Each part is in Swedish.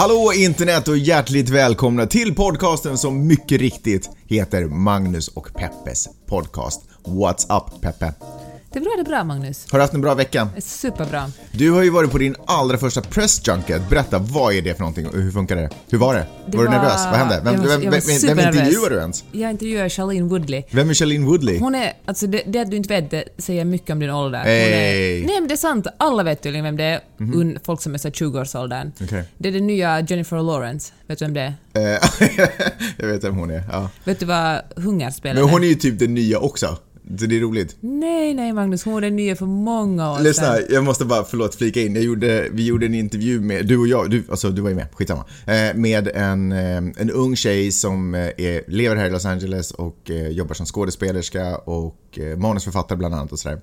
Hallå internet och hjärtligt välkomna till podcasten som mycket riktigt heter Magnus och Peppes podcast. What's up Peppe? Det bra, det bra Magnus. Har du haft en bra vecka? Superbra. Du har ju varit på din allra första press junket. Berätta, vad är det för någonting och hur funkar det? Hur var det? Det var, du nervös? Vad hände? Vem, jag var- vem, jag vem, vem supernervös. intervjuar du ens? Jag intervjuar Charlene Woodley. Vem är Shailene Woodley? Hon är, alltså det, det att du inte vet det säger mycket om din ålder. Hey. är, nej men det är sant, alla vet tydligen vem det är. Un, folk som är så här 20-årsåldern. Okej. Det är den nya Jennifer Lawrence. Vet du vem det är? Eh, jag vet vem hon är, ja. Vet du vad Hungerspelet Men hon är ju typ den nya också. Så det är roligt. Nej, nej Magnus, hon är den nya för många år Lyssna, sedan. jag måste bara, förlåt, flika in. Jag gjorde, vi gjorde en intervju med, du och jag, du, alltså du var ju med, skitsamma. Eh, med en, eh, en ung tjej som eh, är, lever här i Los Angeles och eh, jobbar som skådespelerska och eh, manusförfattare bland annat och sådär.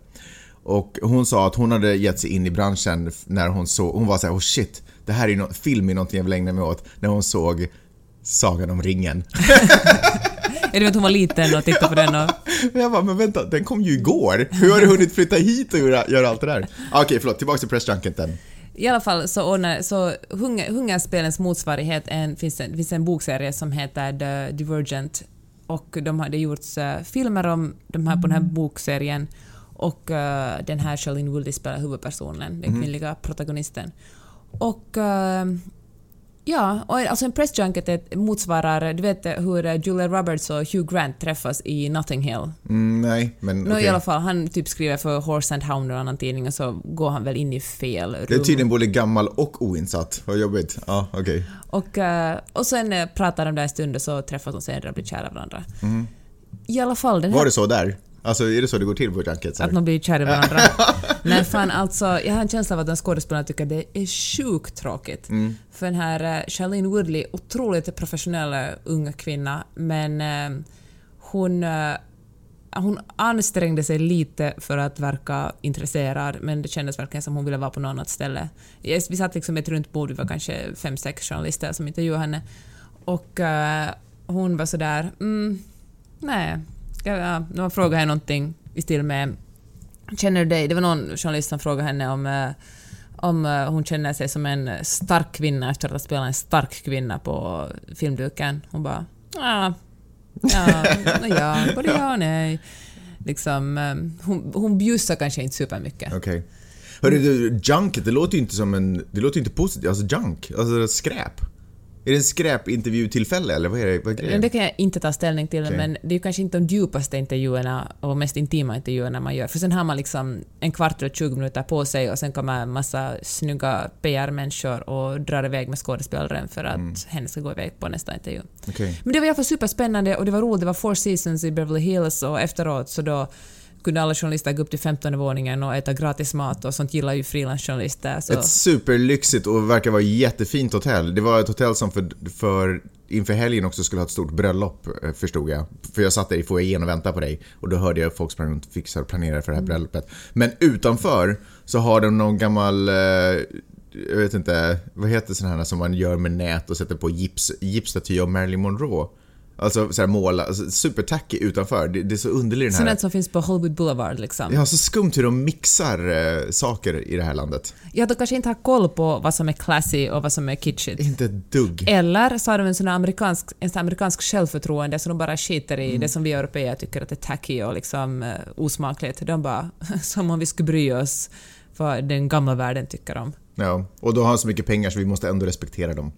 Och hon sa att hon hade gett sig in i branschen när hon såg, hon var såhär, oh shit, det här är no- film är någonting jag vill ägna mig åt. När hon såg Sagan om ringen. Jag vet hon var liten och tittade på den och... Jag bara, men vänta, den kom ju igår. Hur har du hunnit flytta hit och göra, göra allt det där? Ah, Okej, förlåt, tillbaka till pressjunketen. I alla fall så, ordnar, så hunger, Hungerspelens motsvarighet en, finns, en, finns en bokserie som heter The Divergent och de hade gjorts uh, filmer om de här, på den här bokserien och eh, den här Shailene Woodley spelar huvudpersonen, den kvinnliga protagonisten. Och eh, ja, och alltså en pressjunket är- motsvarar, du vet hur Julia Roberts och Hugh Grant träffas i Notting Hill. Mm, nej, men Nå, okej. i alla fall, han typ skriver för Horse and Hound och annan tidning och så går han väl in i fel rum. Det är tydligen både gammal och oinsatt. Vad jobbigt. Ja, okej. Och, eh, och sen eh, pratar de där en stund och så träffas de senare och blir kära varandra. I alla fall, den här, Var det så där? Alltså, är det så det går till på junkets? att man blir kära i varandra. Nej, fan alltså, jag har en känsla av att den skådespelarna tycker att det är sjukt tråkigt. För den här uh, Shailene Woodley, otroligt professionell eh, ung kvinna, men eh, hon eh, hon ansträngde sig lite för att verka intresserad, men det kändes verkligen som hon ville vara på något annat ställe. Vi satt liksom ett runt bord, vi var kanske fem, sex journalister som intervjuade henne. Och eh, hon var sådär, mm, nej. Ska, ja, när man frågade henne någonting i stil med Känner du dig... Det var någon journalist som frågade henne om, eh, om eh, hon känner sig som en stark kvinna efter att ha spelat en stark kvinna på filmduken. Hon bara ah, ja, ja, både ja och nej. Liksom, eh, hon, hon bjussar kanske inte supermycket. Okej. Hörru du, junket, det låter ju inte som en... Det låter ju inte positivt. Alltså junk, alltså skräp. Är det en skräpintervjutillfälle eller vad är det? Vad är grejen? Det kan jag inte ta ställning till, Okej. men det är ju kanske inte de djupaste intervjuerna och mest intima intervjuerna man gör. För sen har man liksom en kvart eller 20 minuter på sig och sen kommer en massa snygga PR-människor och drar iväg med skådespelaren för att Mm. henne ska gå iväg på nästa intervju. Okej. Men det var i alla fall superspännande och det var roligt. Det var Four Seasons i Beverly Hills och efteråt så då kunde alla journalister gå upp till 15 våningen och äta gratis mat och sånt gillar ju frilansjournalister. Ett superlyxigt och verkar vara jättefint hotell. Det var ett hotell som för, för inför helgen också skulle ha ett stort bröllop, eh, förstod jag. För jag satt där i foajén och väntade på dig och då hörde jag folk sprang runt och fixade och planerade för det här bröllopet. Men utanför så har de någon gammal, eh, jag vet inte, vad heter sådana här som man gör med nät och sätter på gips, gipsstaty av Marilyn Monroe? Alltså såhär måla, alltså, supertacky utanför. Det, det är så underligt den här... Sånt som finns på Hollywood Boulevard liksom. Ja, så skumt hur de mixar eh, saker i det här landet. Ja, de kanske inte har koll på vad som är classy och vad som är kitschigt. Inte ett dugg. Eller så har de en sån här amerikansk, en sån här amerikansk självförtroende som de bara skiter i, det som vi europeer tycker att är tacky och liksom uh, osmakligt. De bara, som om vi skulle bry oss vad den gamla världen tycker om. Ja, och de har så mycket pengar så vi måste ändå respektera dem.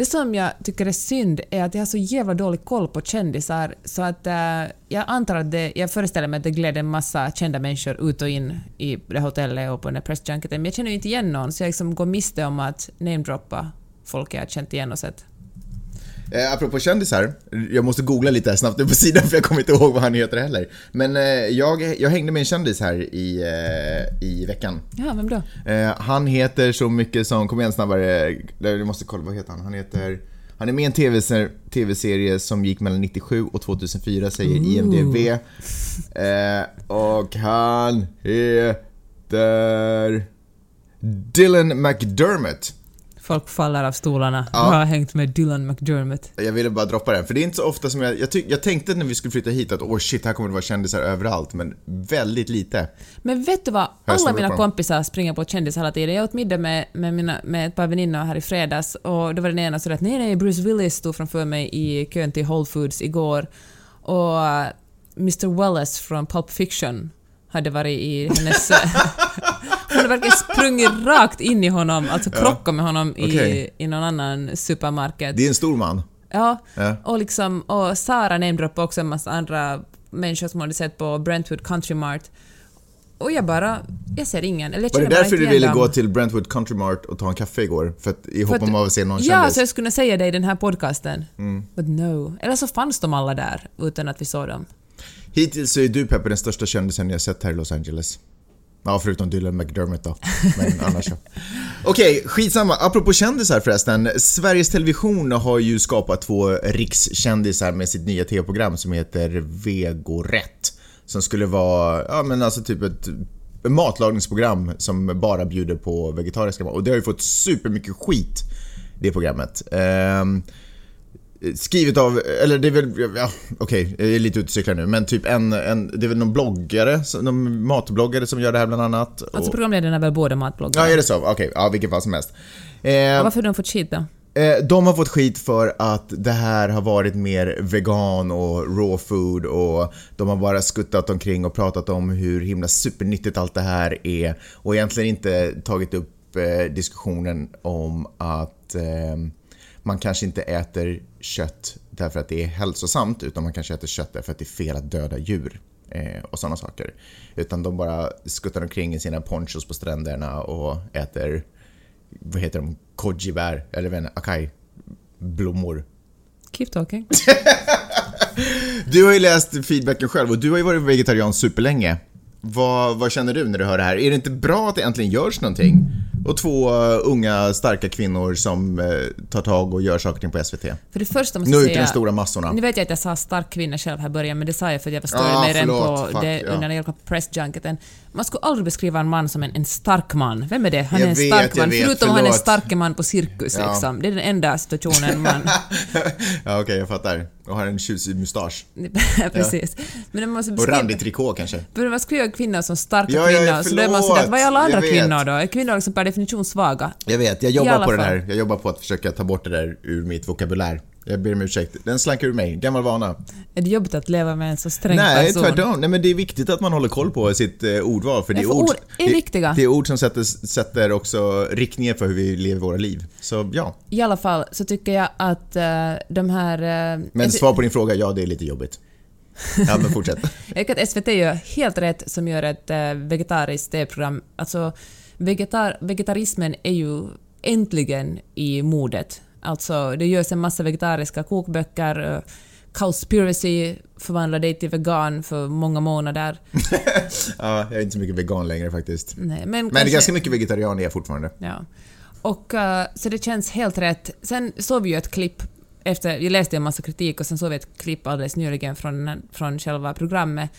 Det som jag tycker är synd är att jag har så jävla dålig koll på kändisar så att äh, jag antar att det, jag föreställer mig att det gled en massa kända människor ut och in i det hotellet och på den där pressjunketen men jag känner ju inte igen någon så jag liksom går miste om att namedroppa folk jag har känt igen och sett. Eh, apropå kändisar, jag måste googla lite här snabbt nu på sidan för jag kommer inte ihåg vad han heter heller. Men eh, jag, jag hängde med en kändis här i, eh, i veckan. Ja, vem då? Eh, han heter så mycket som, kom igen snabbare, jag måste kolla, vad heter han? Han heter, han är med i en TV-serie TV som gick mellan 97 och 2004 säger IMDB. Eh, och han heter Dylan McDermott. Folk faller av stolarna. Ja. Jag har hängt med Dylan McDermott. Jag ville bara droppa den, för det är inte så ofta som jag... Jag, tyck, jag tänkte när vi skulle flytta hit att åh oh shit, här kommer det vara kändisar överallt, men väldigt lite. Men vet du vad? Alla mina kompisar springer på kändisar hela tiden. Jag åt middag med, med, mina, med ett par väninnor här i fredags och då var den ena så att nej, nej, Bruce Willis stod framför mig i kön till Whole Foods igår och uh, Mr Wallace från Pulp Fiction hade varit i hennes... hon hade verkligen sprungit rakt in i honom, alltså krockat med honom i, okay. i någon annan supermarket. Det är en stor man. Ja, ja. och liksom, och Sara namedroppade också en massa andra människor som hade sett på Brentwood Country Mart. Och jag bara, jag ser ingen. Eller var det därför du ville dem. gå till Brentwood Country Mart och ta en kaffe igår? För att, I hopp om att se någon ja, kändis? Ja, så jag skulle säga det i den här podcasten. Mm. But no. Eller så fanns de alla där utan att vi såg dem. Hittills är du Peppe den största kändisen jag sett här i Los Angeles. Ja, förutom Dylan McDermott då. Men annars så. Okej, okay, skitsamma. Apropå kändisar förresten. Sveriges Television har ju skapat två rikskändisar med sitt nya TV-program som heter Vegorätt. Som skulle vara, ja men alltså typ ett matlagningsprogram som bara bjuder på vegetariska mat. Och det har ju fått supermycket skit, det programmet. Um, Skrivet av, eller det är väl, ja, okej, okay, jag är lite ute och nu, men typ en, en, det är väl någon bloggare, någon matbloggare som gör det här bland annat. Alltså programledaren är väl båda matbloggare? Ja, är det så? Okej, okay, ja vilken fall som helst. Eh, varför har de fått skit då? Eh, de har fått skit för att det här har varit mer vegan och raw food och de har bara skuttat omkring och pratat om hur himla supernyttigt allt det här är och egentligen inte tagit upp eh, diskussionen om att eh, man kanske inte äter kött därför att det är hälsosamt utan man kanske äter kött därför att det är fel att döda djur eh, och sådana saker. Utan de bara skuttar omkring i sina ponchos på stränderna och äter, vad heter de, kojibär, eller vad akai, blommor. Keep talking. du har ju läst feedbacken själv och du har ju varit vegetarian superlänge. Vad, vad känner du när du hör det här? Är det inte bra att det äntligen görs någonting? Och två uh, unga starka kvinnor som uh, tar tag och gör saker på SVT. För det första måste jag säga... de stora massorna. Nu vet jag att jag sa stark kvinna själv här i början, men det sa jag för att jag förstår ah, mer än på fuck, det ja. under på pressjunketen. Man skulle aldrig beskriva en man som en, en stark man. Vem är det? Han är en vet, stark man. Vet, Förutom han är en stark man på cirkus ja. liksom. Det är den enda situationen man... ja okej, okay, jag fattar. Och har en tjusig mustasch. Precis. Ja. Men man måste beskriva... Och randig trikå kanske. Men man skriver kvinnor som starka ja, kvinnor, ja, så då är man sådär, vad är alla andra kvinnor då? Är kvinnor liksom per definition svaga? Jag vet, jag jobbar på det där. Jag jobbar på att försöka ta bort det där ur mitt vokabulär. Jag ber om ursäkt. Den slank ur mig. Gammal vana. Är det jobbigt att leva med en så sträng Nej, person? Nej, tvärtom. Nej, men det är viktigt att man håller koll på sitt eh, ordval. För det är, ord, ord är det, viktiga. Det är ord som sätter, sätter också riktningen för hur vi lever våra liv. Så ja. I alla fall så tycker jag att uh, de här... Uh, men svar på din fråga, ja det är lite jobbigt. Ja, men fortsätt. jag tycker att SVT gör helt rätt som gör ett uh, vegetariskt TV-program. Alltså, vegetar vegetarismen är ju äntligen i modet Alltså, det görs en massa vegetariska kokböcker. Uh, Cowspiracy förvandlade dig till vegan för många månader. ja, jag är inte så mycket vegan längre faktiskt. Nej, men, men kanske... ganska mycket vegetarian är jag fortfarande. Ja. Och, uh, så det känns helt rätt. Sen såg vi ju ett klipp efter, jag läste en massa kritik och sen såg vi ett klipp alldeles nyligen från, från själva programmet.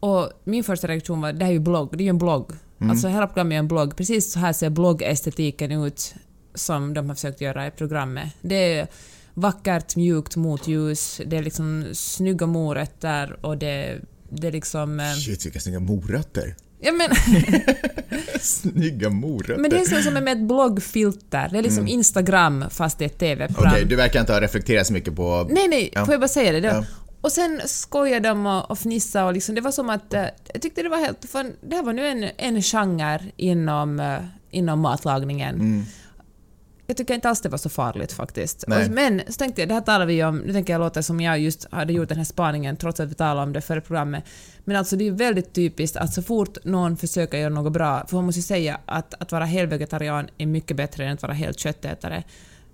Och min första reaktion var det här är ju blogg, det är ju en blogg. Mm. Alltså hela programmet är en blogg. Precis så här ser bloggestetiken ut som de har försökt göra i programmet. Det är vackert, mjukt motljus, det är liksom snygga morötter och det, det är liksom... Eh, Shit, vilka snygga morötter! Ja, men... Snygga morötter. Men det är som med ett bloggfilter. Det är liksom mm. Instagram fast det är ett TV-program. Okej, okay, du verkar inte ha reflekterat så mycket på... Nej, nej, ja. får jag bara säga det? Ja. Och sen skojade de och, och fnissade och liksom, det var som att... Eh, jag tyckte det var helt... För det här var nu en, en genre inom, uh, inom matlagningen. Mm jag tycker inte alls det var så farligt faktiskt. Och, men så tänkte jag, det här talar vi om, nu tänker jag låta som jag just hade gjort den här spaningen trots att vi talade om det före programmet. Men alltså det är väldigt typiskt att så fort någon försöker göra något bra, för man måste ju säga att att vara helvegetarian är mycket bättre än att vara helt köttätare.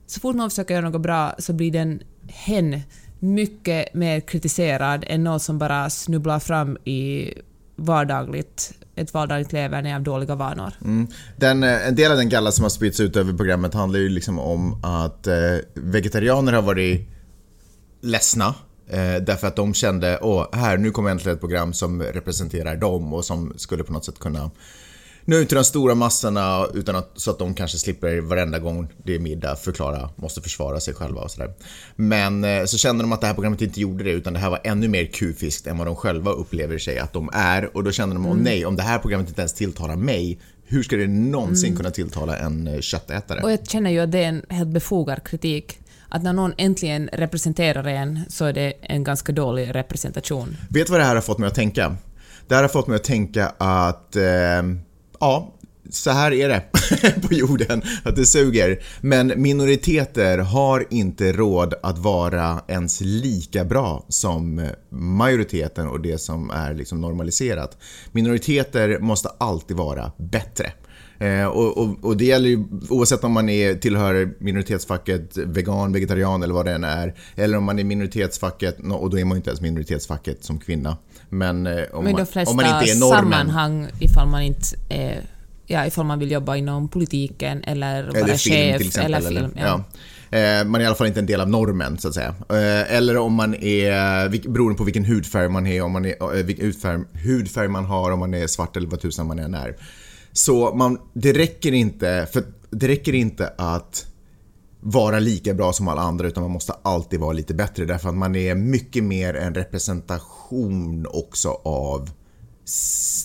så fort någon försöker göra något bra så blir den hen mycket mer kritiserad än någon som bara snubblar fram i vardagligt, ett vardagligt leverne av dåliga vanor. Mm. Den, eh, en del av den galla som har spritts ut över programmet handlar ju liksom om att eh, vegetarianer har varit ledsna eh, därför att de kände, åh, här, nu kommer äntligen ett program som representerar dem och som skulle på något sätt kunna nå ut till de stora massorna utan att, så att de kanske slipper varenda gång det är middag förklara, måste försvara sig själva och sådär. Men eh, så kände de att det här programmet inte gjorde det utan det här var ännu mer kufiskt än vad de själva upplever sig att de är och då kände de, åh nej, om det här programmet inte ens tilltalar mig, hur ska det någonsin kunna tilltala en eh, köttätare? Och jag känner ju att det är en helt befogad kritik. Att när någon äntligen representerar en så är det en ganska dålig representation. Vet du vad det här har fått mig att tänka? Det här har fått mig att tänka att, eh, ja, så här är det på jorden, att det suger. Men minoriteter har inte råd att vara ens lika bra som eh, majoriteten och det som är liksom normaliserat. Minoriteter måste alltid vara bättre. Eh, och, och, och, det gäller ju oavsett om man är, tillhör minoritetsfacket vegan, vegetarian eller vad det än är. Eller om man är minoritetsfacket, och då är man ju inte ens minoritetsfacket som kvinna. Men, eh, om, Men man, de flesta om man inte är normen. sammanhang, ifall man inte är Ja, ifall man vill jobba inom politiken eller vara Eller film chef till exempel. eller film. eller, ja. ja. Eh, Man är i alla fall inte en del av normen så att säga. Eh, Eller om man är, beroende på vilken hudfärg man är, om man är, eh, vilken hudfärg, hudfärg man har, om man är svart eller vad tusan man än är. Så man, det räcker inte, för det räcker inte att vara lika bra som alla andra utan man måste alltid vara lite bättre därför att man är mycket mer en representation också av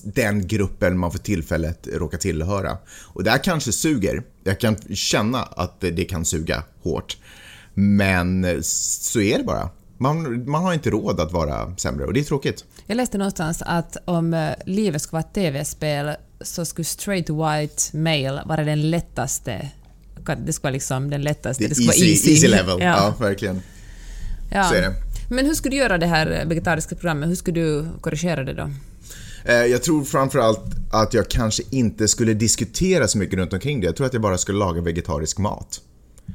den gruppen man för tillfället råkar tillhöra. Och det här kanske suger. Jag kan känna att det kan suga hårt. Men så är det bara. Man, man har inte råd att vara sämre och det är tråkigt. Jag läste någonstans att om eh, livet skulle vara ett TV-spel så skulle straight white male vara den lättaste. Det skulle vara liksom den lättaste. Det, Det är skulle vara easy, easy. easy level. Ja. Ja. verkligen. Ja. Så är det. Men hur skulle du göra det här vegetariska programmet? Hur skulle du korrigera det då? Eh, Jag tror framförallt att jag kanske inte skulle diskutera så mycket runt omkring det. Jag tror att jag bara skulle laga vegetarisk mat.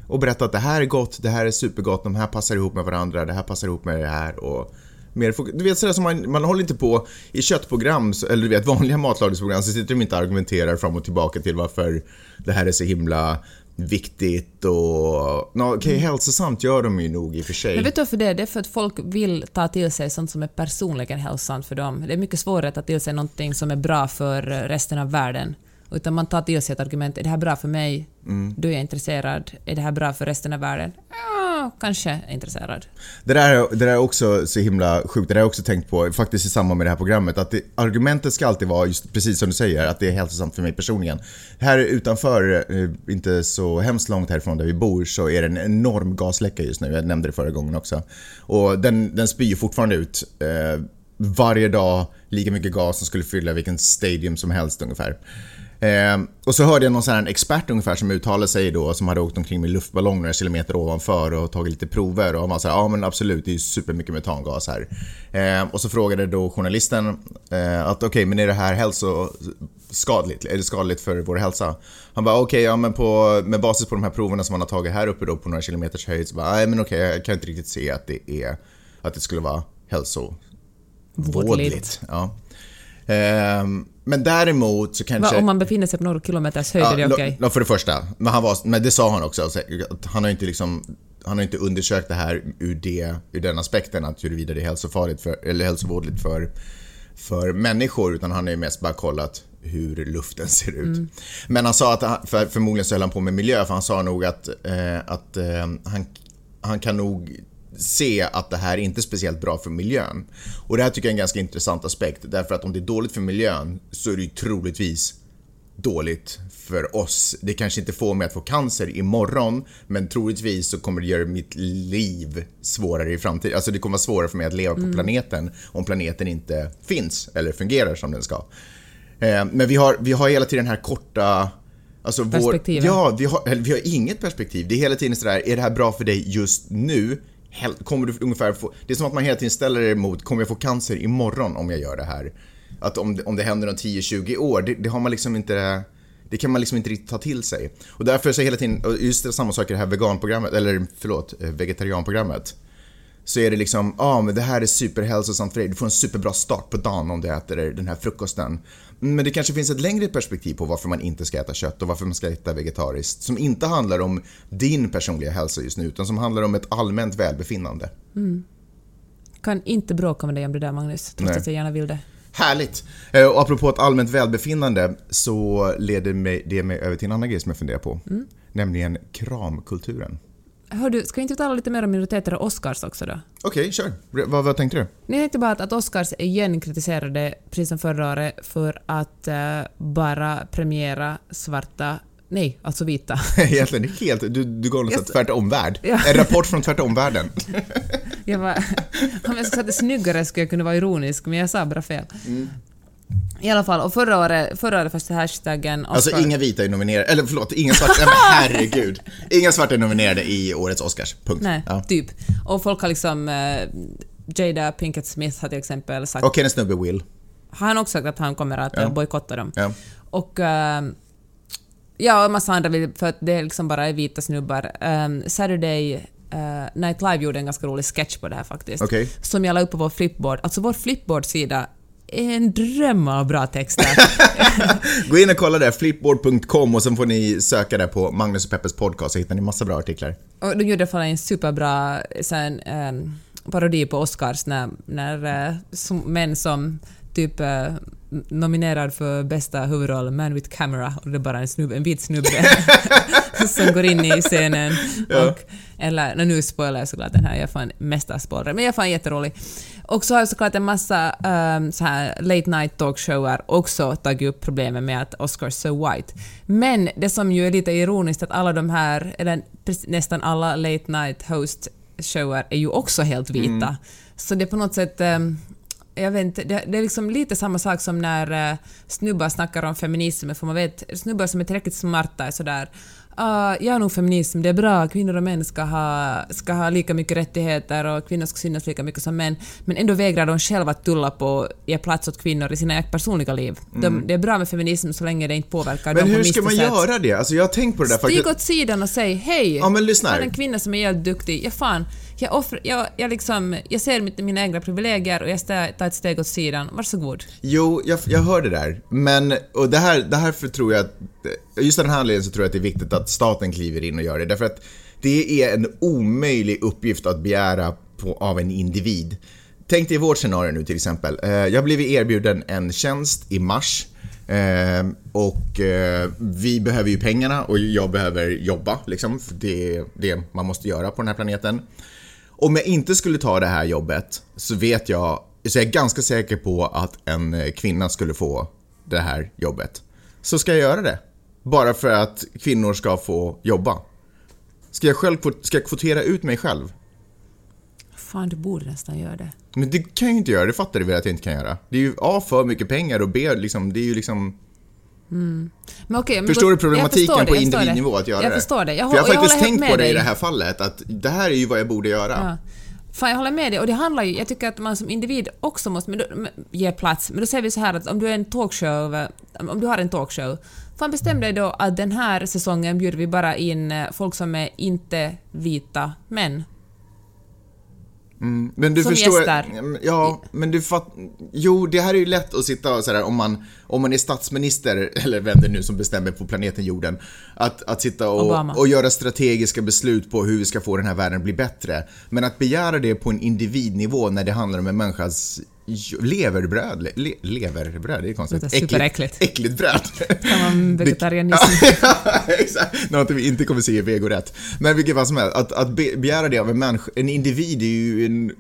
Och berätta att det här är gott, det här är supergott, de här passar ihop med varandra, det här passar ihop med det här och mer Du vet sådär som man, man håller inte på i köttprogram, eller du vet vanliga matlagningsprogram så sitter de inte och argumenterar fram och tillbaka till varför det här är så himla viktigt och... Nå, Okej, hälsosamt gör de ju nog i och för sig. Men vet du varför det är? Det är för att folk vill ta till sig sånt som är personligen hälsosamt för dem. Det är mycket svårare att ta till sig någonting som är bra för resten av världen. Utan man tar till sig ett argument. Är det här bra för mig? Mm. Då är jag intresserad. Är det här bra för resten av världen? Ja, kanske intresserad. Det där, det där är också så himla sjukt, det där har jag också tänkt på faktiskt i samband med det här programmet. Att det, argumentet ska alltid vara, just precis som du säger, att det är hälsosamt för mig personligen. Här utanför, eh, inte så hemskt långt härifrån där vi bor, så är det en enorm gasläcka just nu. Jag nämnde det förra gången också. Och den, den spyr fortfarande ut eh, varje dag lika mycket gas som skulle fylla vilken stadium som helst ungefär. Eh, och så hörde jag någon sån här expert ungefär som uttalade sig då som hade åkt omkring med luftballong några kilometer ovanför och tagit lite prover och han var så här, ja men absolut det är ju supermycket metangas här. Eh, och så frågade då journalisten eh, att okej men är det här hälsoskadligt? Är det skadligt för vår hälsa? Han bara okej ja men på, med basis på de här proverna som han har tagit här uppe då på några kilometers höjd så bara nej men okej jag kan inte riktigt se att det är att det skulle vara hälsovådligt. Vådligt. Ja. Men däremot så kanske... Va, om man befinner sig på några kilometers höjd är det okej? lo- för det första. Men, han var, men det sa han också. alltså, Han har inte liksom han har inte undersökt det här ur, det, ur den aspekten att huruvida det är hälsofarligt för, eller hälsovådligt för, för människor utan han har ju mest bara kollat hur luften ser ut. Men han sa att, han, för, förmodligen så höll han på med miljö för han sa nog att, eh, att eh, han, han kan nog se att det här är inte är speciellt bra för miljön. Och det här tycker jag är en ganska intressant aspekt därför att om det är dåligt för miljön så är det ju troligtvis dåligt för oss. Det kanske inte får mig att få cancer imorgon, men troligtvis så kommer det göra mitt liv svårare i framtiden. Alltså det kommer vara svårare för mig att leva på planeten om planeten inte finns eller fungerar som den ska. Eh, Men vi har, vi har hela tiden den här korta Alltså vår, ja, vi har, vi har inget perspektiv. Det är hela tiden sådär, är det här bra för dig just nu? Kommer du ungefär få, det är som att man hela tiden ställer det emot, kommer jag få cancer imorgon om jag gör det här? Att om, det- om det händer om 10-20 år, det, det har man liksom inte, det kan man liksom inte riktigt ta till sig. Och därför så hela tiden, just det, samma sak i det här veganprogrammet, eller förlåt, eh, vegetarianprogrammet. Så är det liksom, ja ah, men det här är superhälsosamt för dig, du får en superbra start på dagen om du äter den här frukosten. Men det kanske finns ett längre perspektiv på varför man inte ska äta kött och varför man ska äta vegetariskt. Som inte handlar om din personliga hälsa just nu, utan som handlar om ett allmänt välbefinnande. Mm. Kan inte bråka med dig om det där Magnus, trots Nej. att jag gärna vill det. Härligt! Eh, Och apropå ett allmänt välbefinnande så leder det mig över till en annan grej som jag funderar på. Nämligen kramkulturen. Hör du, ska vi inte tala lite mer om minoriteter och Oscars också då? Okej, kör. Vad, vad tänkte du? Ni tänkte bara att, att Oscars igen kritiserade, precis som förra året, för att eh, bara premiera svarta, nej, alltså vita. Egentligen helt, du, du gav något Just- tvärtomvärld. Ja. En rapport från tvärtomvärlden. Jag var, om jag säga det snyggare skulle jag kunna vara ironisk, men jag sa bara fel. I alla fall, och förra året, förra året första hashtaggen Oscar... Alltså inga vita är nominerade, eller förlåt, inga svarta, nej men herregud. Inga svarta är nominerade i årets Oscars, punkt. Nej, Ja. typ. Och folk har liksom... Eh, Jada Pinkett Smith har till exempel sagt... Och hennes snubbe Will. Har han också sagt att han kommer att Ja. ja. bojkotta dem? Ja. Och... ehm, ja, och en massa andra vill, för att det är liksom bara vita snubbar. Um, Saturday uh, Night Live gjorde en ganska rolig sketch på det här faktiskt. Okej. Som jag la upp på vår flipboard. Alltså vår flipboard-sida en dröm av bra texter. Gå in och kolla där, flipboard.com och sen får ni söka där på Magnus och Peppes podcast så hittar ni massa bra artiklar. Och de gjorde fall en superbra sen, um, parodi på Oscars när, när uh, som, män som typ uh, nominerad för bästa huvudroll, Man with Camera, och det är bara en, snubbe, en vit snubbe som går in i scenen. Ja. Och, eller, nu spoilar jag såklart den här, jag får en mesta spoiler, men jag får en jätterolig. Och så har jag såklart en massa um, så här late night talkshower också tagit upp problemet med att Oscars so white. Men det som ju är lite ironiskt att alla de här, eller nästan alla late night host shower är ju också helt vita. Så det är på något sätt um, jag vet inte, det, det är liksom lite samma sak som när uh, snubbar snackar om feminism, för man vet, snubbar som är tillräckligt smarta är sådär Uh, jag är nog feminism, det är bra, kvinnor och män ska ha, ska ha lika mycket rättigheter och kvinnor ska synas lika mycket som män, men ändå vägrar de själva att tulla på att ge plats åt kvinnor i sina personliga liv. De, det är bra med feminism så länge det inte påverkar Mm. Men dem på hur ska man sätt. göra det? Alltså jag har tänkt på det där Stig faktiskt. åt sidan och säg hej, Ja, men lyssna jag här. är en kvinna som är jävligt duktig. Ja, fan, jag, offrar, jag, jag, liksom, jag ser mitt, mina egna privilegier och jag tar ett steg åt sidan. Varsågod. Jo, jag, jag hör det där. Men, och det här, det här för tror jag att, just av den här anledningen så tror jag att det är viktigt att staten kliver in och gör det. Därför att det är en omöjlig uppgift att begära på, av en individ. Tänk dig vårt scenario nu till exempel. Eh, jag har blivit erbjuden en tjänst i mars. Eh, och eh, vi behöver ju pengarna och jag behöver jobba liksom. För det är det man måste göra på den här planeten. Om jag inte skulle ta det här jobbet så vet jag, så jag är ganska säker på att en eh, kvinna skulle få det här jobbet. Så ska jag göra det. Bara för att kvinnor ska få jobba. Ska jag själv ska jag kvotera ut mig själv? Fan, du borde nästan göra det. Men det kan jag ju inte göra, det fattar du väl att jag inte kan göra? Det är ju A, för mycket pengar och B, liksom, det är ju liksom... Men okej, Förstår du problematiken jag förstår det, på jag individnivå att göra jag det? förstår det. Jag, För jag har jag faktiskt tänkt på det i det här fallet, att det här är ju vad jag borde göra. Ja. Fan, jag håller med dig. Och det handlar ju, jag tycker att man som individ också måste men då, men, ge plats. Men då säger vi så här att om du är en talkshow, om du har en talkshow, fan bestäm dig då att den här säsongen bjuder vi bara in eh, folk som är inte vita män. Men du Som förstår, gästar. Ja, men du fatt, Jo, det här är ju lätt att sitta och sådär om man, om man är statsminister, eller vem det är nu som bestämmer på planeten jorden, att, att sitta Obama. och, och göra strategiska beslut på hur vi ska få den här världen att bli bättre. Men att begära det på en individnivå när det handlar om en människas leverbröd, le, le, leverbröd, det är konstigt. Låter superäckligt. Äckligt, äckligt bröd. Kan man vegetarianism? Ja, exakt. Någonting vi inte kommer se i vegorätt. Men vilket fall som helst, att, att be, begära det av en människa, en individ är ju en...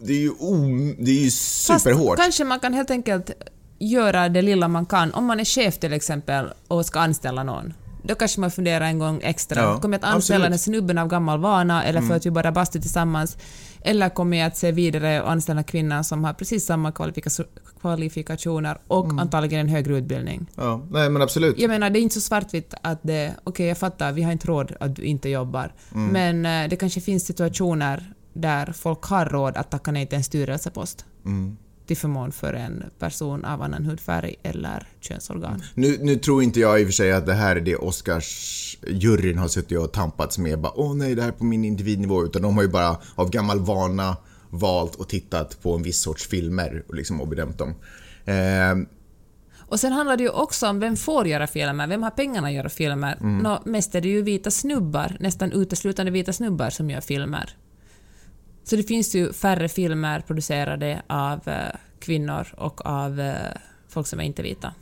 Det är ju, om, det är ju superhårt. Fast kanske man kan helt enkelt göra det lilla man kan. Om man är chef till exempel och ska anställa någon. Då kanske man funderar en gång extra. Ja, kommer jag att anställa absolut. den snubben av gammal vana eller för att vi bara bastar tillsammans? Eller kommer jag att se vidare och anställa kvinnan som har precis samma kvalifika- kvalifikationer och antagligen en högre utbildning? Ja, nej men absolut. Jag menar, det är inte så svartvitt att det... Okej, jag fattar, vi har inte råd att du inte jobbar. Mm. Men eh, det kanske finns situationer där folk har råd att tacka nej till en styrelsepost. Till förmån för en person av annan hudfärg eller könsorgan. Nu, nu tror inte jag i och för sig att det här är det Oscars-juryn har suttit och tampats med. Bara, Åh nej, det här är på min individnivå. Utan de har ju bara av gammal vana valt och tittat på en viss sorts filmer och, liksom, och bedömt dem. Eh, Och sen handlar det ju också om vem får göra filmer, vem har pengarna att göra filmer? Nå, mest är det ju vita snubbar, nästan uteslutande vita snubbar som gör filmer. Så det finns ju färre filmer producerade av eh, kvinnor och av eh, folk som är inte vita.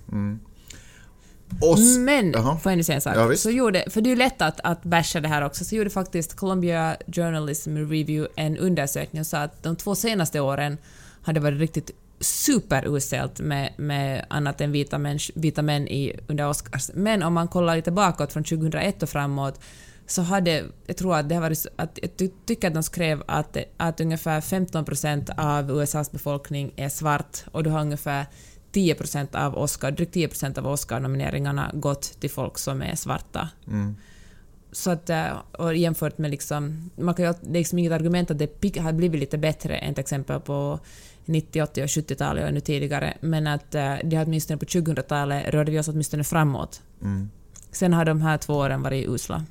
oss, Men, Jaha. får jag nu säga en sak? Ja, så gjorde, för det är ju lätt att, att basha det här också, så gjorde faktiskt Columbia Journalism Review en undersökning och sa att de två senaste åren hade varit riktigt superuselt med, med annat än vita män, vita män i, under Oscars. Men om man kollar lite bakåt från 2001 och framåt så hade, jag tror att det har varit, att, jag ty, tycker att de skrev att, att ungefär 15% av USAs befolkning är svart och du har ungefär 10% av Oscar, drygt 10% av Oscar-nomineringarna gått till folk som är svarta. Så att, eh, och jämfört med liksom, man kan ju, det är liksom inget argument att det har blivit lite bättre än till exempel på 90, 80 och 70-talet och ännu tidigare, men att eh, det har åtminstone på 2000-talet rörde vi oss åtminstone framåt. Sen har de här två åren varit usla.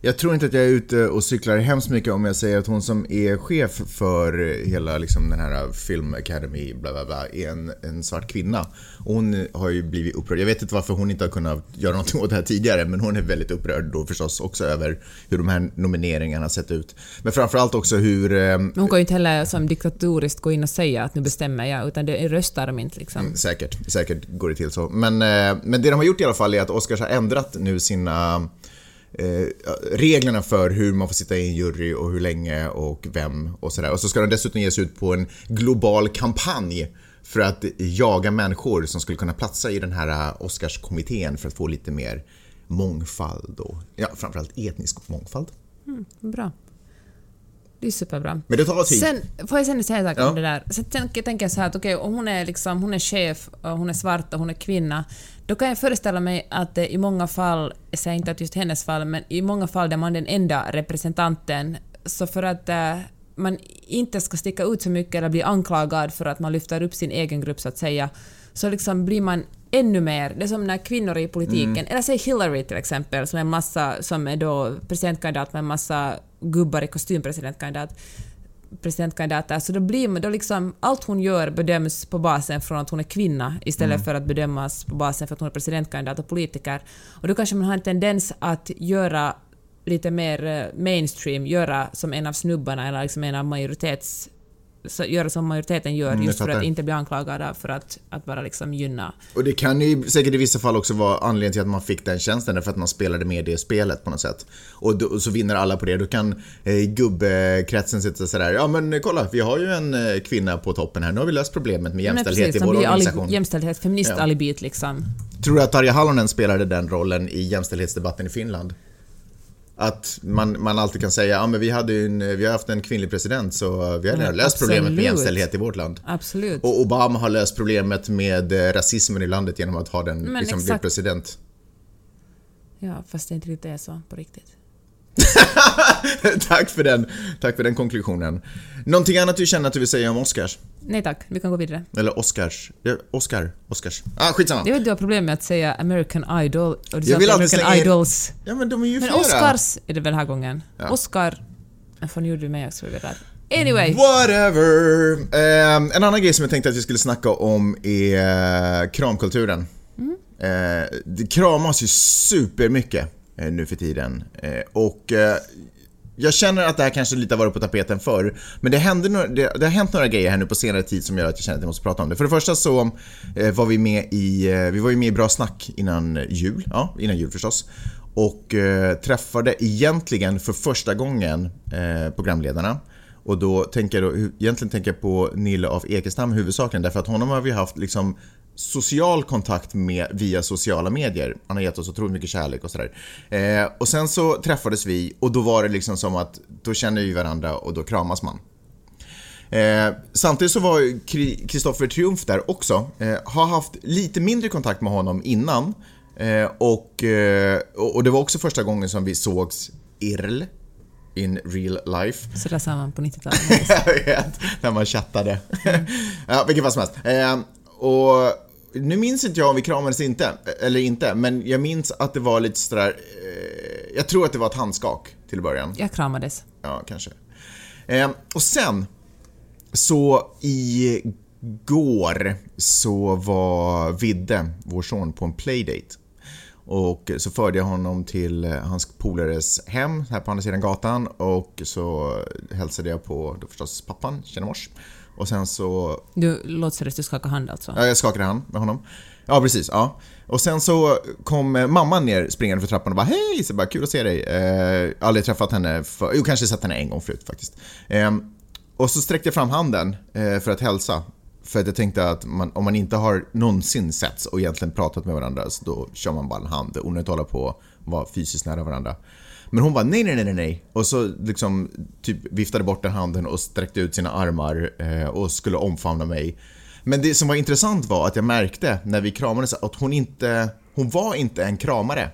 Jag tror inte att jag är ute och cyklar hemskt mycket om jag säger att hon som är chef för hela liksom, den här Film Academy bla bla bla är en, en svart kvinna. Och hon har ju blivit upprörd. Jag vet inte varför hon inte har kunnat göra någonting åt det här tidigare men hon är väldigt upprörd då förstås också över hur de här nomineringarna sett ut. Men framförallt också hur eh, Men hon kan ju inte heller som diktatoriskt gå in och säga att nu bestämmer jag, utan det röstar de inte liksom. Säkert, säkert går det till så. Men, eh, men det de har gjort i alla fall är att Oscars har ändrat nu sina eh, reglerna för hur man får sitta i en jury och hur länge och vem och sådär. Och så ska de dessutom ge sig ut på en global kampanj för att jaga människor som skulle kunna platsa i den här eh, Oscarskommittén för att få lite mer mångfald och ja, framförallt etnisk mångfald. Mm, bra. Det är superbra. Men det tar tid. Sen, får jag sen säga en sak Ja. om det där? Sen tänker, tänker jag så här att okej, om hon är, liksom, hon är chef, och hon är svart och hon är kvinna, då kan jag föreställa mig att det i många fall, jag säger inte att just hennes fall, men i många fall där man är den enda representanten, så för att eh, man inte ska sticka ut så mycket eller bli anklagad för att man lyfter upp sin egen grupp så att säga, så liksom blir man ännu mer, det är som när kvinnor i politiken, eller säg Hillary till exempel, som är, massa, som är då presidentkandidat med en massa gubbar i kostym presidentkandidat, presidentkandidater, så då blir man, då liksom, allt hon gör bedöms på basen från att hon är kvinna istället för att bedömas på basen för att hon är presidentkandidat och politiker. Och då kanske man har en tendens att göra lite mer eh, mainstream, göra som en av snubbarna eller liksom en av majoritets göra som majoriteten gör Mm, just för att inte bli anklagade för att, att bara liksom gynna. Och det kan ju säkert i vissa fall också vara anledningen till att man fick den tjänsten, därför att man spelade med det spelet på något sätt. Och, då, och så vinner alla på det. Då kan eh, gubbkretsen sitta sådär, ja men kolla, vi har ju en eh, kvinna på toppen här, nu har vi löst problemet med jämställdhet i de vår organisation. jämställdhet, feminist-alibit liksom. Tror du att Tarja Halonen spelade den rollen i jämställdhetsdebatten i Finland? Att man, man alltid kan säga, ja men vi, hade ju en, vi har haft en kvinnlig president så vi har löst problemet med absolut. jämställdhet i vårt land. Absolut. Och Obama har löst problemet med eh, rasismen i landet genom att ha den Men liksom, bli president. Ja, fast det inte riktigt är så på riktigt. tack, för den, tack för den konklusionen. Någonting annat du känner att du vill säga om Oscars? Nej tack, vi kan gå vidare. Eller Oscars? Oscar? Oscars? Ah, skitsamma. Jag vet du har problem med att säga American Idol och du Jag vill American slänga Idols. Ja, men de är ju Men flera. Oscars är det väl den här gången? Ja. Oscar... Får nu gjorde du mig också där. Anyway. Whatever. Ehm, en annan grej som jag tänkte att vi skulle snacka om är eh, kramkulturen. Eh, det kramas ju supermycket eh, Eh, nu för tiden. Eh, och eh, jag känner att det här kanske lite har varit på tapeten förr, men det, hände några, det, det har hänt några grejer här nu på senare tid som gör att jag känner att jag måste prata om det. För det första så var vi med i, vi var ju med i Bra Snack innan jul, ja, innan jul förstås. Och eh, träffade egentligen för första gången eh, programledarna. Och då tänker jag då, egentligen tänker jag på Nille af Ekestam huvudsakligen därför att honom har vi haft liksom social kontakt med via sociala medier. Han har gett oss otroligt mycket kärlek och sådär. Eh, och sen så träffades vi och då var det liksom som att då känner vi varandra och då kramas man. Eh, samtidigt så var Kristoffer Triumf där också. Eh, har haft lite mindre kontakt med honom innan. Eh, och, eh, och och det var också första gången som vi sågs IRL. in real life. Så där sa man på 90-talet. Jag vet, när man chattade. ja, vilket fall som helst. Eh, och nu minns inte jag om vi kramades inte, eller inte, men jag minns att det var lite sådär, eh, jag tror att det var ett handskak till början. Jag kramades. Ja, kanske. Eh, och sen, så igår så var Vidde, vår son, på en playdate. Och så förde jag honom till hans polares hem här på andra sidan gatan och så hälsade jag på då förstås pappan, tjena mors. Och sen så... Du seriöst, du skakar hand alltså? Ja, jag skakade hand med honom. Ja, precis. Ja. Och sen så kom mamman ner springande för trappan och bara hej, så bara kul att se dig. Eh, aldrig träffat henne för, jo kanske sett henne en gång förut faktiskt. Eh, och så sträckte jag fram handen eh, för att hälsa. För att jag tänkte att man, om man inte har någonsin setts och egentligen pratat med varandra så då kör man bara en hand. Onödigt att hålla på och vara fysiskt nära varandra. Men hon bara nej, nej, nej, nej. Och så liksom typ viftade bort den handen och sträckte ut sina armar eh, och skulle omfamna mig. Men det som var intressant var att jag märkte när vi kramades att hon inte, hon var inte en kramare.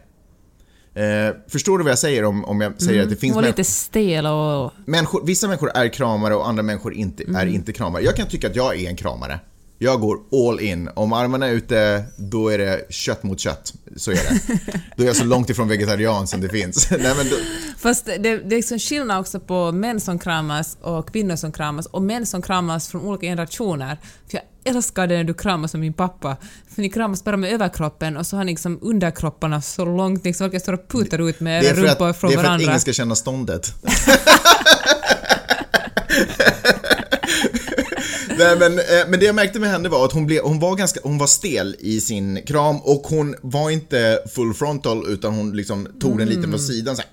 Eh, förstår du vad jag säger om, om jag säger Mm, att det finns hon var lite stel och... människor, vissa människor är kramare och andra människor inte, är inte kramare. Jag kan tycka att jag är en kramare. Jag går all in. Om armarna är ute, då är det kött mot kött. Så är det. Då är jag så långt ifrån vegetarian som det finns. Nej, men då, Fast det, det är liksom skillnad också på män som kramas och kvinnor som kramas och män som kramas från olika generationer. För jag älskar det när du kramas med min pappa. För ni kramas bara med överkroppen och så har ni liksom underkropparna så långt, liksom verkar står och putar ut med era rumpor från det är för att varandra. ingen ska känna ståndet. Nej, men, eh, men det jag märkte med henne var att hon, blev, hon, var ganska, hon var stel i sin kram och hon var inte full frontal utan hon liksom tog den lite från sidan så här,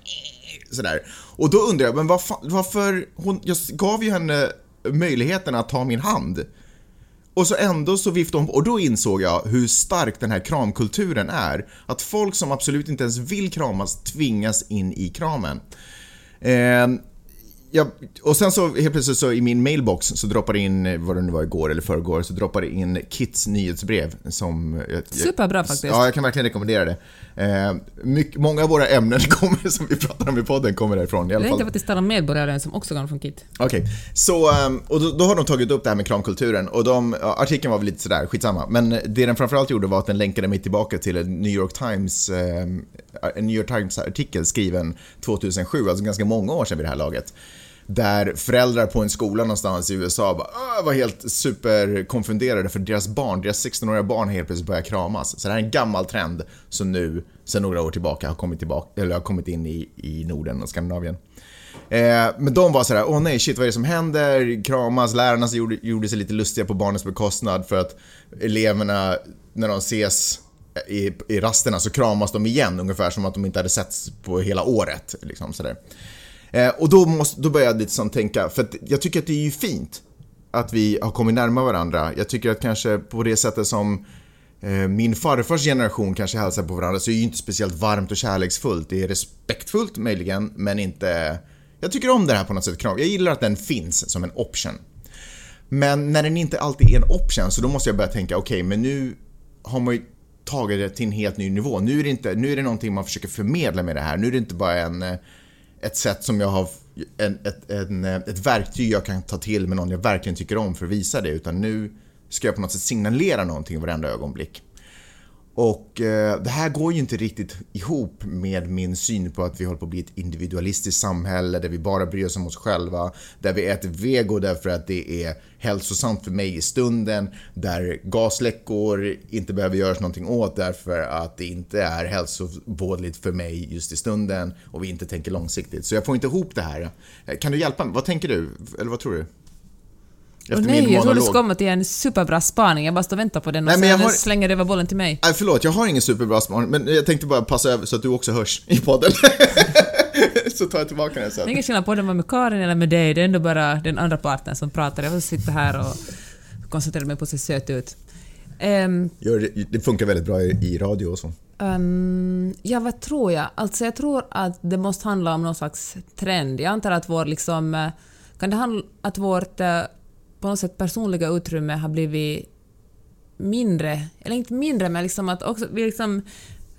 sådär. Och då undrar jag, men vad fan, varför, hon, jag gav ju henne möjligheten att ta min hand. Och så ändå så viftade hon och då insåg jag hur stark den här kramkulturen är. Att folk som absolut inte ens vill kramas tvingas in i kramen. Eh, ja, och sen så helt plötsligt så i min mailbox så droppade in, vad det nu var igår eller förrgår, så droppade in Kits nyhetsbrev som... Jag, jag- Superbra faktiskt. Ja, jag kan verkligen rekommendera det. Eh, mycket, många av våra ämnen kommer, som vi pratar om i podden kommer därifrån i Det alla är fall. inte faktiskt alla medborgare som också kommer från KIT. Okej, så ehm, och då, då har de tagit upp det här med kramkulturen och de, artikeln var väl lite sådär, skitsamma. Men det den framförallt gjorde var att den länkade mig tillbaka till en New York Times, ehm, en New York Times-artikel skriven 2007, alltså ganska många år sedan vid det här laget. Där föräldrar på en skola någonstans i USA bara, ah, var helt superkonfunderade för deras barn, deras 16-åriga barn helt plötsligt börjar kramas. Så det här är en gammal trend som nu, sedan några år tillbaka, har kommit, tillbaka, eller har kommit in i, i Norden och Skandinavien. Eh, men de var sådär, åh nej shit vad är det som händer? Kramas, lärarna gjorde, gjorde sig lite lustiga på barnens bekostnad för att eleverna, när de ses i, i rasterna så kramas de igen ungefär som att de inte hade setts på hela året. Liksom, sådär. Eh, och då, måste, då började jag lite sånt tänka, för att jag tycker att det är ju fint att vi har kommit närmare varandra. Jag tycker att kanske på det sättet som eh, min farfars generation kanske hälsar på varandra så är det ju inte speciellt varmt och kärleksfullt. Det är respektfullt möjligen, men inte... Jag tycker om det här på något sätt. Jag gillar att den finns som en option. Men när den inte alltid är en option så då måste jag börja tänka, okej, men nu har man ju tagit det till en helt ny nivå. Nu är, det inte, nu är det någonting man försöker förmedla med det här. Nu är det inte bara en, eh, ett sätt som jag har, en, ett, en, eh, ett verktyg jag kan ta till med någon jag verkligen tycker om för att visa det. Utan nu ska jag på något sätt signalera någonting i varenda ögonblick. Och eh, det här går ju inte riktigt ihop med min syn på att vi håller på att bli ett individualistiskt samhälle där vi bara bryr oss om oss själva, där vi äter vego därför att det är hälsosamt för mig i stunden, där gasläckor inte behöver göras någonting åt därför att det inte är hälsovådligt för mig just i stunden och vi inte tänker långsiktigt. Så jag får inte ihop det här. Eh, kan du hjälpa mig? Vad tänker du? Eller vad tror du? Och nej, jag tror du ska komma till en superbra spaning. Jag bara står och väntar på den och Nej, sen har- slänger du över bollen till mig. Nej, förlåt, jag har ingen superbra spaning, men jag tänkte bara passa över så att du också hörs i podden. så tar jag tillbaka den Det är sen. ingen skillnad på om det var med Karin eller med dig, det är ändå bara den andra parten som pratar. Jag får sitta här och koncentrera mig på att se söt ut. Ehm, Gör det, det funkar väldigt bra i, i radio och så. ehm, ja, vad tror jag? Alltså jag tror att det måste handla om någon slags trend. Jag antar att vår liksom... eh, Kan det handla att vårt eh, på något sätt personliga utrymme har blivit mindre, eller inte mindre, men liksom att också vi liksom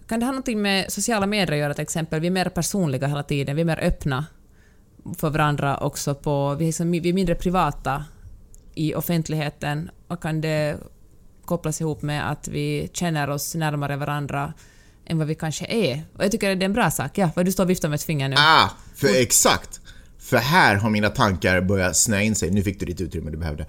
kan det ha något med sociala medier att göra till exempel? Vi är mer personliga hela tiden, vi är mer öppna. för varandra också på... Vi är, liksom, vi är mindre privata i offentligheten och kan det kopplas ihop med att vi känner oss närmare varandra än vad vi kanske är. Och jag tycker det är en bra sak. Ja, vad du står och viftar med ett finger nu. Ah, för exakt! För här har mina tankar börjat snöa in sig. Nu fick du ditt utrymme du behövde.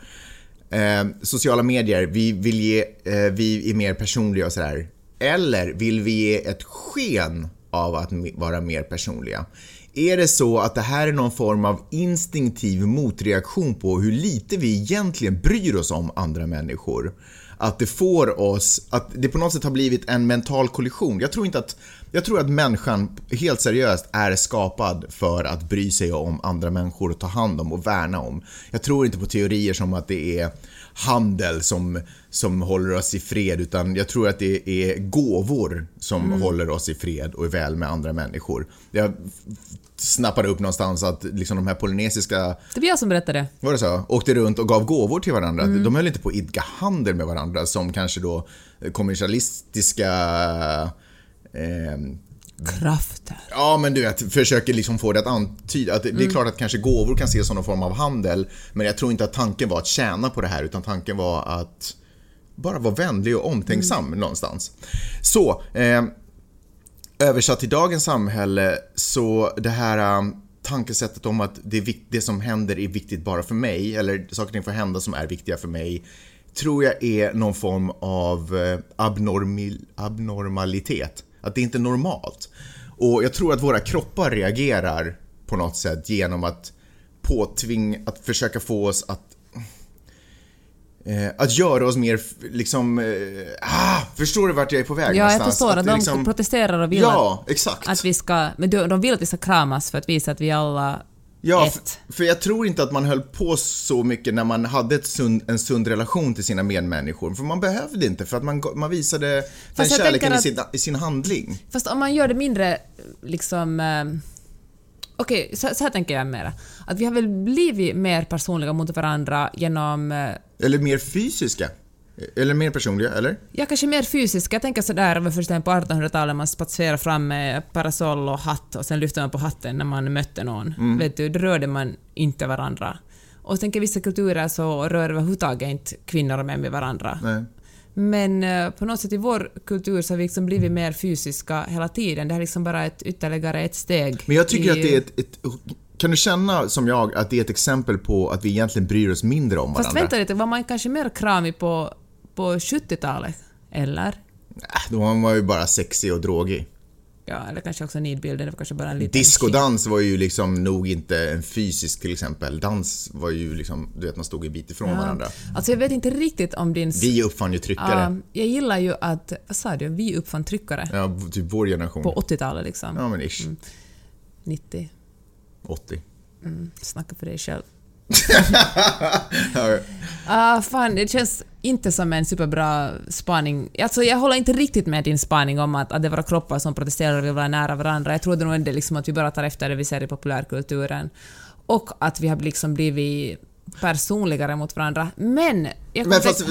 Eh, sociala medier, vi vill ge, eh, vi är mer personliga och sådär. Eller vill vi ge ett sken av att vara mer personliga? Är det så att det här är någon form av instinktiv motreaktion på hur lite vi egentligen bryr oss om andra människor? Att det får oss, att det på något sätt har blivit en mental kollision. Jag tror inte att, jag tror att människan helt seriöst är skapad för att bry sig om andra människor och ta hand om och värna om. Jag tror inte på teorier som att det är handel som, som håller oss i fred utan jag tror att det är gåvor som mm. håller oss i fred och är väl med andra människor. Jag snappade upp någonstans att liksom de här polynesiska... Det var jag som berättade. Var det så? Åkte runt och gav gåvor till varandra. Mm. De höll inte på att idka handel med varandra som kanske då kommersialistiska eh, krafter. Ja, men du vet, försöker liksom få det att antyda att det, mm. är klart att kanske gåvor kan ses som någon form av handel, men jag tror inte att tanken var att tjäna på det här, utan tanken var att bara vara vänlig och omtänksam mm. någonstans. Så, eh, översatt till dagens samhälle, så det här um, tankesättet om att det, det, som händer är viktigt bara för mig, eller saker och får hända som är viktiga för mig, tror jag är någon form av uh, abnormil, abnormalitet. Att det inte är normalt. Och jag tror att våra kroppar reagerar på något sätt genom att påtvinga, att försöka få oss att Eh, att göra oss mer liksom... Eh, ah, förstår du vart jag är på väg Ja, någonstans? jag förstår. Att, att de liksom, protesterar och vill ja, exakt. att vi ska... Men de vill att vi ska kramas för att visa att vi alla Ja, för, för jag tror inte att man höll på så mycket när man hade ett sund, en sund relation till sina medmänniskor. För man behövde inte, för att man, man visade den kärleken att, i, sin, i sin handling. Fast om man gör det mindre, liksom... Eh, Okej, okay, så, så, här tänker jag mera. Att vi har väl blivit mer personliga mot varandra genom... Eh, eller mer fysiska. Eller mer personliga, eller? Ja, kanske mer fysiska. Jag tänker sådär, om först på 1800-talet man spatserade fram med parasoll och hatt och sen lyfte man på hatten när man mötte någon. Mm. Vet du, då rörde man inte varandra. Och tänker vissa kulturer så rör överhuvudtaget inte kvinnor och män med varandra. Nej. Men uh, på något sätt i vår kultur så har vi liksom blivit mer fysiska hela tiden. Det är liksom bara ett, ytterligare ett steg. Men jag tycker i... att det är ett, ett kan du känna som jag att det är ett exempel på att vi egentligen bryr oss mindre om varandra? Fast vänta lite, var man kanske mer kramig på, på 70-talet? Eller? Äh, då var man ju bara sexig och drogig. Ja, eller kanske också nidbilden, det var kanske bara en liten... Diskodans var ju liksom nog inte en fysisk till exempel. Dans var ju liksom, du vet man stod en bit ifrån ja. varandra. Alltså jag vet inte riktigt om din... Vi uppfann ju tryckare. Uh, jag gillar ju att, vad sa du, vi uppfann tryckare? Ja, typ vår generation. På 80-talet liksom. Ja men ish. Mm. 90. 80. Mm, snacka för dig själv. ah, fan, det känns inte som en superbra spaning. Alltså, jag håller inte riktigt med din spaning om att, att det är våra kroppar som protesterar och vill vara nära varandra. Jag tror nog ändå liksom att vi bara tar efter det vi ser i populärkulturen. Och att vi har liksom blivit personligare mot varandra. Men... Jag Men fast,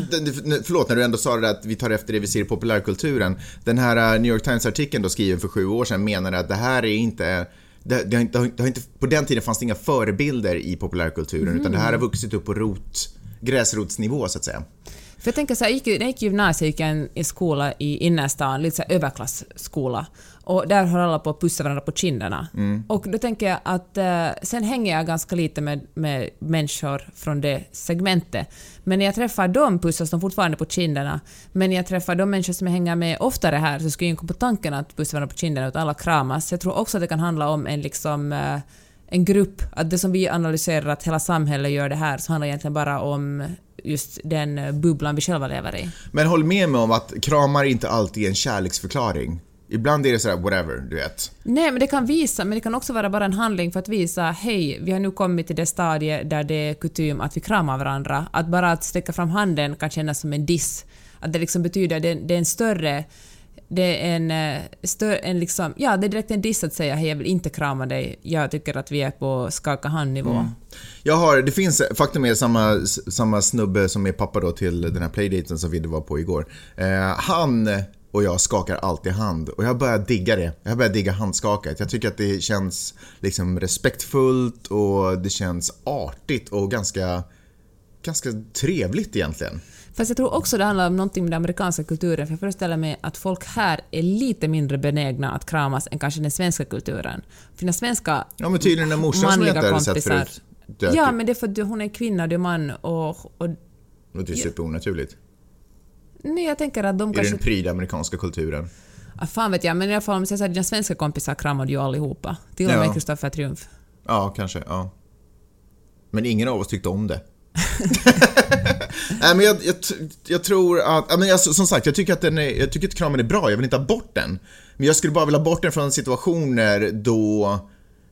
förlåt, när du ändå sa det där att vi tar efter det vi ser i populärkulturen. Den här uh, New York Times-artikeln då skriven för sju år sedan menade att det här är inte det, det, har inte, det har inte, på den tiden fanns det inga förebilder i populärkulturen mm. utan det här har vuxit upp på rot, gräsrotsnivå så att säga. För jag tänker så här, jag gick, när jag gick i gymnasiet gick jag i skola i innerstan, lite så överklassskola. Och där höll alla på att pussa varandra på kinderna. Mm. Och då tänker jag att eh, sen hänger jag ganska lite med, med människor från det segmentet. Men när jag träffar dem pussas de fortfarande på kinderna. Men när jag träffar de människor som jag hänger med oftare här så skulle jag inte komma på tanken att pussa varandra på kinderna utan alla kramas. Jag tror också att det kan handla om en liksom eh, en grupp, att det som vi analyserar att hela samhället gör det här, så handlar egentligen bara om just den bubblan vi själva lever i. Men håll med mig om att kramar inte alltid är en kärleksförklaring. Ibland är det sådär whatever, du vet. Nej, men det kan visa, men det kan också vara bara en handling för att visa hej, vi har nu kommit till det stadiet där det är kutym att vi kramar varandra. Att bara att sträcka fram handen kan kännas som en diss. Att det liksom betyder, det, det är en större det är en, eh, en liksom, ja, det är direkt en diss att säga hej, jag vill inte krama dig, jag tycker att vi är på skaka hand-nivå. Mm. Jag har, det finns, faktum är samma, samma snubbe som är pappa då till den här playdaten som vi var på igår. Eh, han och jag skakar alltid hand. Och jag börjar digga det. Jag börjar digga handskaket. Jag tycker att det känns liksom respektfullt och det känns artigt och ganska, ganska trevligt egentligen. Fast jag tror också det handlar om någonting med den amerikanska kulturen, för jag föreställer mig att folk här är lite mindre benägna att kramas än kanske den svenska kulturen. För den svenska Ja men tydligen den morsan som jag inte hade sett förut. dök Ja, upp. men det är för att hon är kvinna, du är man och... och Det ju superonaturligt. nej, jag tänker att de I kanske... den pryda amerikanska kulturen. Ah, fan vet jag, men i alla fall om jag säger dina svenska kompisar kramade ju allihopa. Till och med Ja. Kristoffer Triumf. Ja, kanske. Ja. Men ingen av oss tyckte om det. Nej, men jag, jag, jag tror att, men jag, som sagt, jag tycker att den är, jag tycker att kramen är bra, jag vill inte ha bort den. Men jag skulle bara vilja ha bort den från situationer då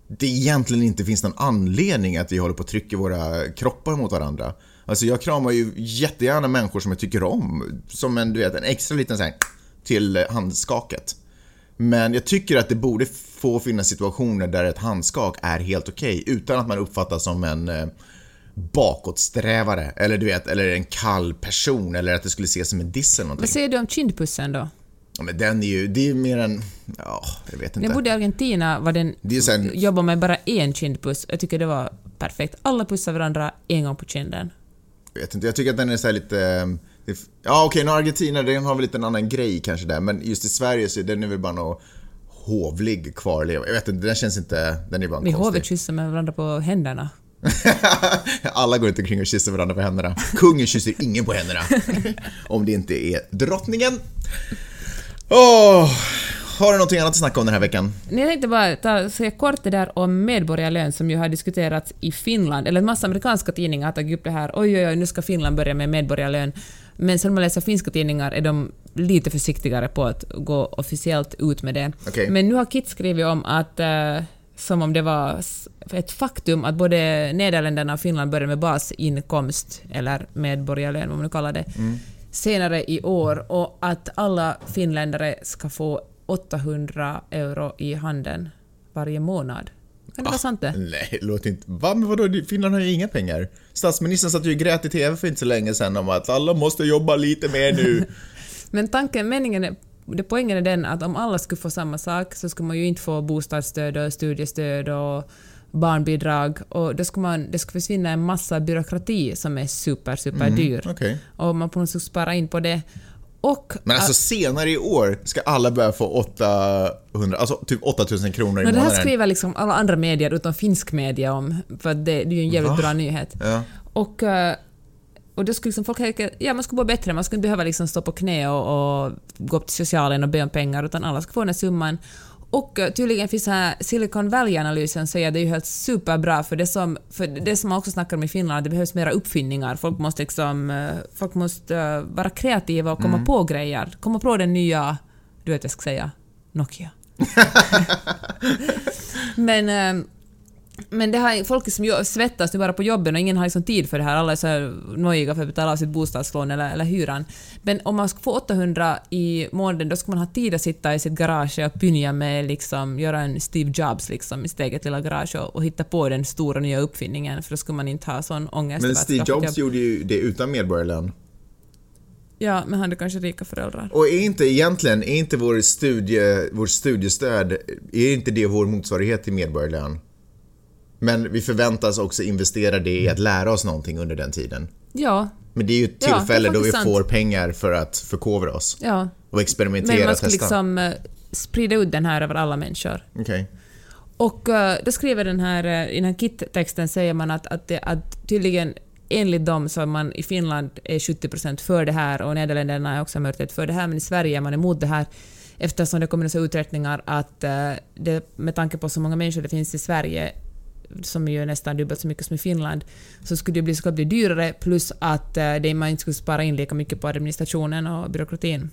det egentligen inte finns någon anledning att vi håller på att trycka våra kroppar mot varandra. Alltså jag kramar ju jättegärna människor som jag tycker om, som en, du vet, en extra liten sån här till handskaket. Men jag tycker att det borde få finnas situationer där ett handskak är helt okej utan att man uppfattas som en eh, bakåtsträvare eller du vet, eller en kall person eller att det skulle ses som en diss eller Vad någonting. säger du om kindpussen då? Ja, men den är ju, det är ju mer en, ja, jag vet När jag inte. bodde i Argentina var den, Det här- jobbade med bara en kindpuss. Jag tycker det var perfekt. Alla pussar varandra en gång på kinden. Jag vet inte, jag tycker att den är så lite... eh, är- Ja okej, okay, Argentina den har väl lite en annan grej kanske där, men just i Sverige så är den väl bara något hovlig kvarleva. Jag vet inte, den känns inte... Den är bara Vi konstig. hovet kysser med varandra på händerna. Alla går inte omkring och kysser varandra på händerna. Kungen kysser ingen på händerna. Om det inte är drottningen. Åh, har du någonting annat att snacka om den här veckan? Jag tänkte bara ta, säga kort det där om medborgarlön som ju har diskuterats i Finland, eller en massa amerikanska tidningar har tagit upp det här, oj oj oj, nu ska Finland börja med medborgarlön. Men sen man läser finska tidningar är de lite försiktigare på att gå officiellt ut med det. Okej. Men nu har Kit skrivit om att, eh, som om det var ett faktum, att både Nederländerna och Finland börjar med basinkomst, eller medborgarlön, vad man nu kallar det, senare i år och att alla finländare ska få 800 euro i handen varje månad. Kan det vara sant det? Nej, låter inte... Va? Men vadå? Finland har ju inga pengar. Statsministern satt ju och grät i TV för inte så länge sedan om att alla måste jobba lite mer nu. Men tanken, meningen är, det poängen är den att om alla skulle få samma sak så skulle man ju inte få bostadsstöd och studiestöd och barnbidrag och då skulle man, det skulle försvinna en massa byråkrati som är super, super dyr. Okej. Och man på något sätt spara in på det. Och Men alltså senare i år ska alla börja få 800, alltså typ 8000 kronor i Men det här månaden. skriver liksom alla andra medier utom finsk media om, för att det, det är ju en jävligt Va? bra nyhet. Ja. Och, eh, och då skulle liksom folk tänka, ja man skulle vara bättre, man skulle inte behöva liksom stå på knä och, och gå upp till socialen och be om pengar, utan alla ska få den här summan. Och eh, tydligen finns så här Silicon Valley-analysen säger att det är ju helt superbra för det som, för det som man också snackar om i Finland, det behövs mera uppfinningar. Folk måste liksom, eh, folk måste eh, vara kreativa och komma på grejer. Komma på den nya, du vet jag ska säga, Nokia. Men, men det här, folk som svettas nu bara på jobben och ingen har liksom tid för det här. Alla är så här nojiga för att betala av sitt bostadslån eller, eller hyran. Men om man ska få 800 i månaden då ska man ha tid att sitta i sitt garage och pynja med liksom, göra en Steve Jobs liksom, i sitt eget lilla garage och, och hitta på den stora nya uppfinningen för då ska man inte ha sån ångest. Men Steve Jobs gjorde ju det utan medborgarlön. Ja, men han hade kanske rika föräldrar. Och är inte egentligen, är inte vår, studie, vår studiestöd, är inte det vår motsvarighet till medborgarlön? Men vi förväntas också investera det i att lära oss någonting under den tiden. Ja, Men det är ju ett Ja, tillfälle då vi faktiskt får sant. pengar för att förkovra oss. ja. Och experimentera Men man och ska testa. liksom eh, sprida ut den här över alla människor. Okej. Och uh, då skriver den här, eh, i den här KIT-texten säger man att, att, det, att tydligen enligt dem så är man i Finland är 70% för det här och Nederländerna är också majoritet för det här men i Sverige är man emot det här eftersom det kommer så uträkningar att eh, det, med tanke på så många människor det finns i Sverige som är ju nästan dubbelt så mycket som i Finland, så skulle det bli, skulle bli dyrare plus att eh, det, man inte skulle spara in lika mycket på administrationen och byråkratin.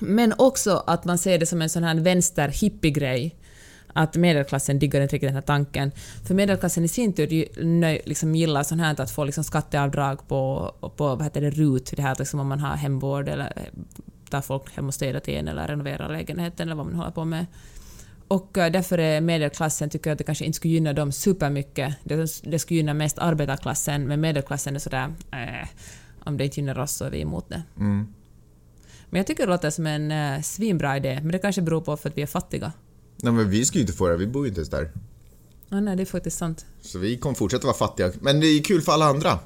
Men också att man ser det som en sån här vänster-hippie-grej. Att medelklassen diggar inte riktigt den här tanken. För medelklassen i sin tur nöj, liksom gillar sånt här att få liksom skatteavdrag på, på vad heter det, RUT, det här liksom om man har hemvård eller eh, tar folk hem och städar till en eller renoverar lägenheten eller vad man håller på med. Och eh, därför är medelklassen, tycker jag att det kanske inte skulle gynna dem supermycket. Det, det skulle gynna mest arbetarklassen, men medelklassen är sådär, eh, om det inte gynnar oss så är vi emot det. Mm. Men jag tycker det låter som en uh, svinbra idé, men det kanske beror på för att vi är fattiga. Nej men vi ska ju inte få det, vi bor ju inte ens där. Ah, nej, det är faktiskt sant. Så vi kommer fortsätta vara fattiga. Men det är kul för alla andra.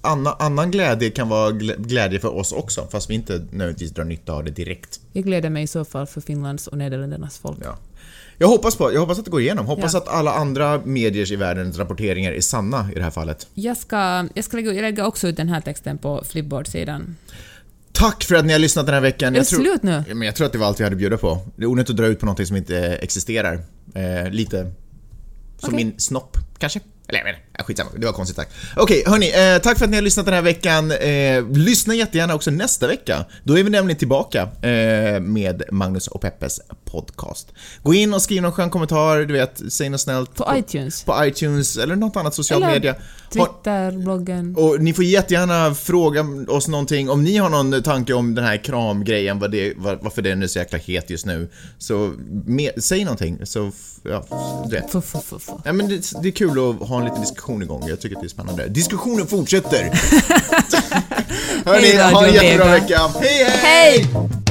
Anna, annan glädje kan vara glädje för oss också, fast vi inte nödvändigtvis drar nytta av det direkt. Jag gläder mig i så fall för Finlands och Nederländernas folk. Ja. Jag hoppas, på, jag hoppas att det går igenom. Hoppas Ja. att alla andra mediers i världens rapporteringar är sanna i det här fallet. Jag ska, jag ska lägga, också ut den här texten på Flipboard-sidan. Tack för att ni har lyssnat den här veckan. Är det slut nu? Men jag tror att det var allt vi hade att bjuda på. Det är onödigt att dra ut på någonting som inte eh, existerar. Eh, lite som Okej. min snopp, kanske? Eller jag Ja, skitsamma. Det var konstigt tack. Okej, hörni, eh, tack för att ni har lyssnat den här veckan. Eh, lyssna jättegärna också nästa vecka. Då är vi nämligen tillbaka eh, med Magnus och Peppes podcast. Gå in och skriv någon skön kommentar, du vet, säg något snällt. På iTunes. På iTunes eller något annat socialt Eller media. Twitter, bloggen. och ni får jättegärna fråga oss någonting, om ni har någon tanke om den här kramgrejen, vad det, var, varför den är så jäkla het just nu. Så me, säg någonting, så, f- ja, du vet. Fuh. Ja, men det, det är kul att ha en liten diskussion igång, jag tycker att det är spännande. Diskussionen fortsätter! Hörni, ha en jättebra vecka. hej! hej! Hej!